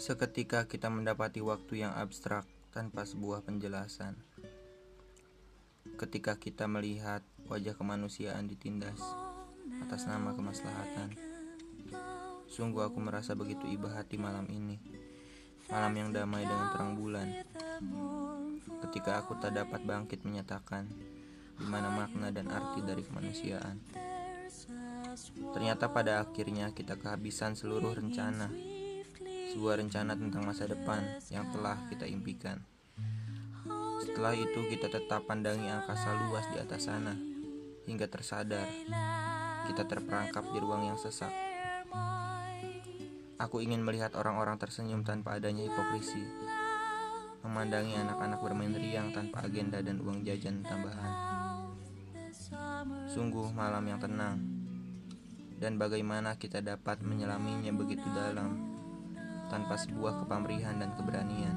Seketika kita mendapati waktu yang abstrak tanpa sebuah penjelasan. Ketika kita melihat wajah kemanusiaan ditindas atas nama kemaslahatan. Sungguh aku merasa begitu iba hati malam ini. Malam yang damai dengan terang bulan. Ketika aku tak dapat bangkit menyatakan di mana makna dan arti dari kemanusiaan. Ternyata pada akhirnya kita kehabisan seluruh rencana sebuah rencana tentang masa depan yang telah kita impikan. Setelah itu kita tetap pandangi angkasa luas di atas sana hingga tersadar kita terperangkap di ruang yang sesak. Aku ingin melihat orang-orang tersenyum tanpa adanya hipokrisi, memandangi anak-anak bermain riang tanpa agenda dan uang jajan tambahan. Sungguh malam yang tenang, dan bagaimana kita dapat menyelaminya begitu dalam tanpa sebuah kepamrihan dan keberanian.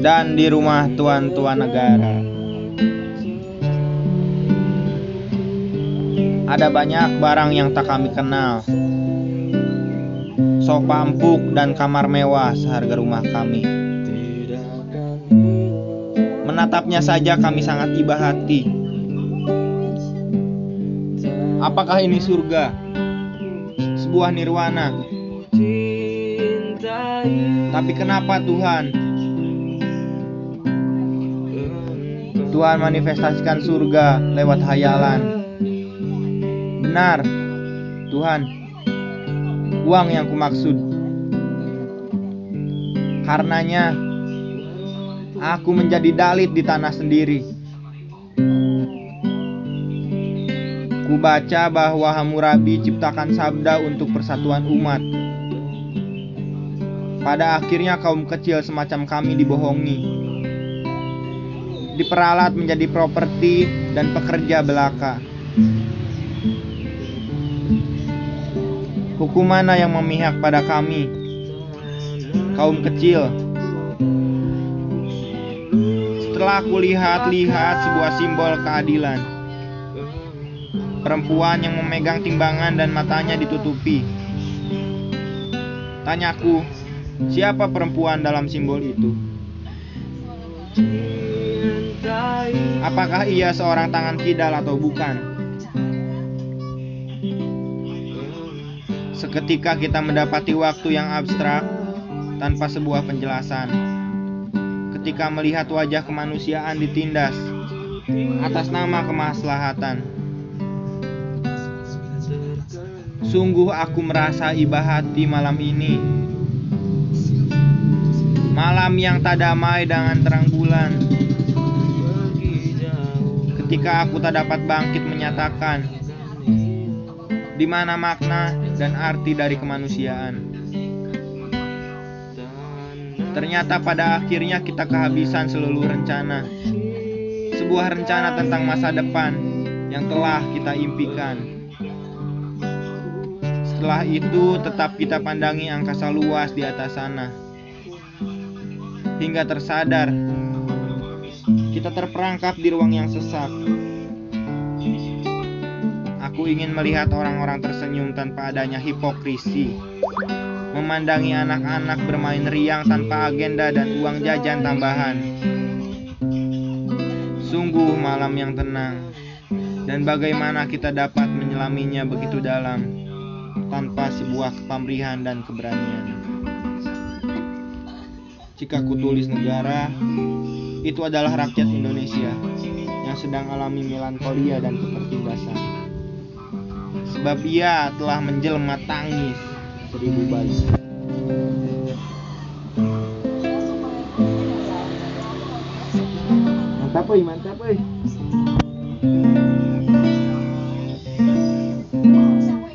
Dan di rumah tuan-tuan negara. Ada banyak barang yang tak kami kenal. Sofa empuk dan kamar mewah seharga rumah kami. Menatapnya saja kami sangat iba hati. Apakah ini surga? Sebuah nirwana. Tapi kenapa Tuhan Tuhan manifestasikan surga lewat hayalan. Benar, Tuhan, uang yang kumaksud. Karenanya, aku menjadi dalit di tanah sendiri. Ku baca bahwa Hammurabi ciptakan sabda untuk persatuan umat. Pada akhirnya kaum kecil semacam kami dibohongi diperalat menjadi properti dan pekerja belaka. Hukum mana yang memihak pada kami, kaum kecil? Setelah kulihat-lihat sebuah simbol keadilan, perempuan yang memegang timbangan dan matanya ditutupi. Tanyaku, siapa perempuan dalam simbol itu? Apakah ia seorang tangan kidal atau bukan? Seketika kita mendapati waktu yang abstrak tanpa sebuah penjelasan. Ketika melihat wajah kemanusiaan ditindas atas nama kemaslahatan. Sungguh aku merasa iba hati malam ini. Malam yang tak damai dengan terang bulan ketika aku tak dapat bangkit menyatakan di mana makna dan arti dari kemanusiaan. Ternyata pada akhirnya kita kehabisan seluruh rencana. Sebuah rencana tentang masa depan yang telah kita impikan. Setelah itu tetap kita pandangi angkasa luas di atas sana. Hingga tersadar kita terperangkap di ruang yang sesak. Aku ingin melihat orang-orang tersenyum tanpa adanya hipokrisi. Memandangi anak-anak bermain riang tanpa agenda dan uang jajan tambahan. Sungguh malam yang tenang. Dan bagaimana kita dapat menyelaminya begitu dalam tanpa sebuah kepamrihan dan keberanian. Jika kutulis negara, itu adalah rakyat Indonesia yang sedang alami melankolia dan ketertindasan. Sebab ia telah menjelma tangis seribu balik. Mantap, euy, mantap, euy.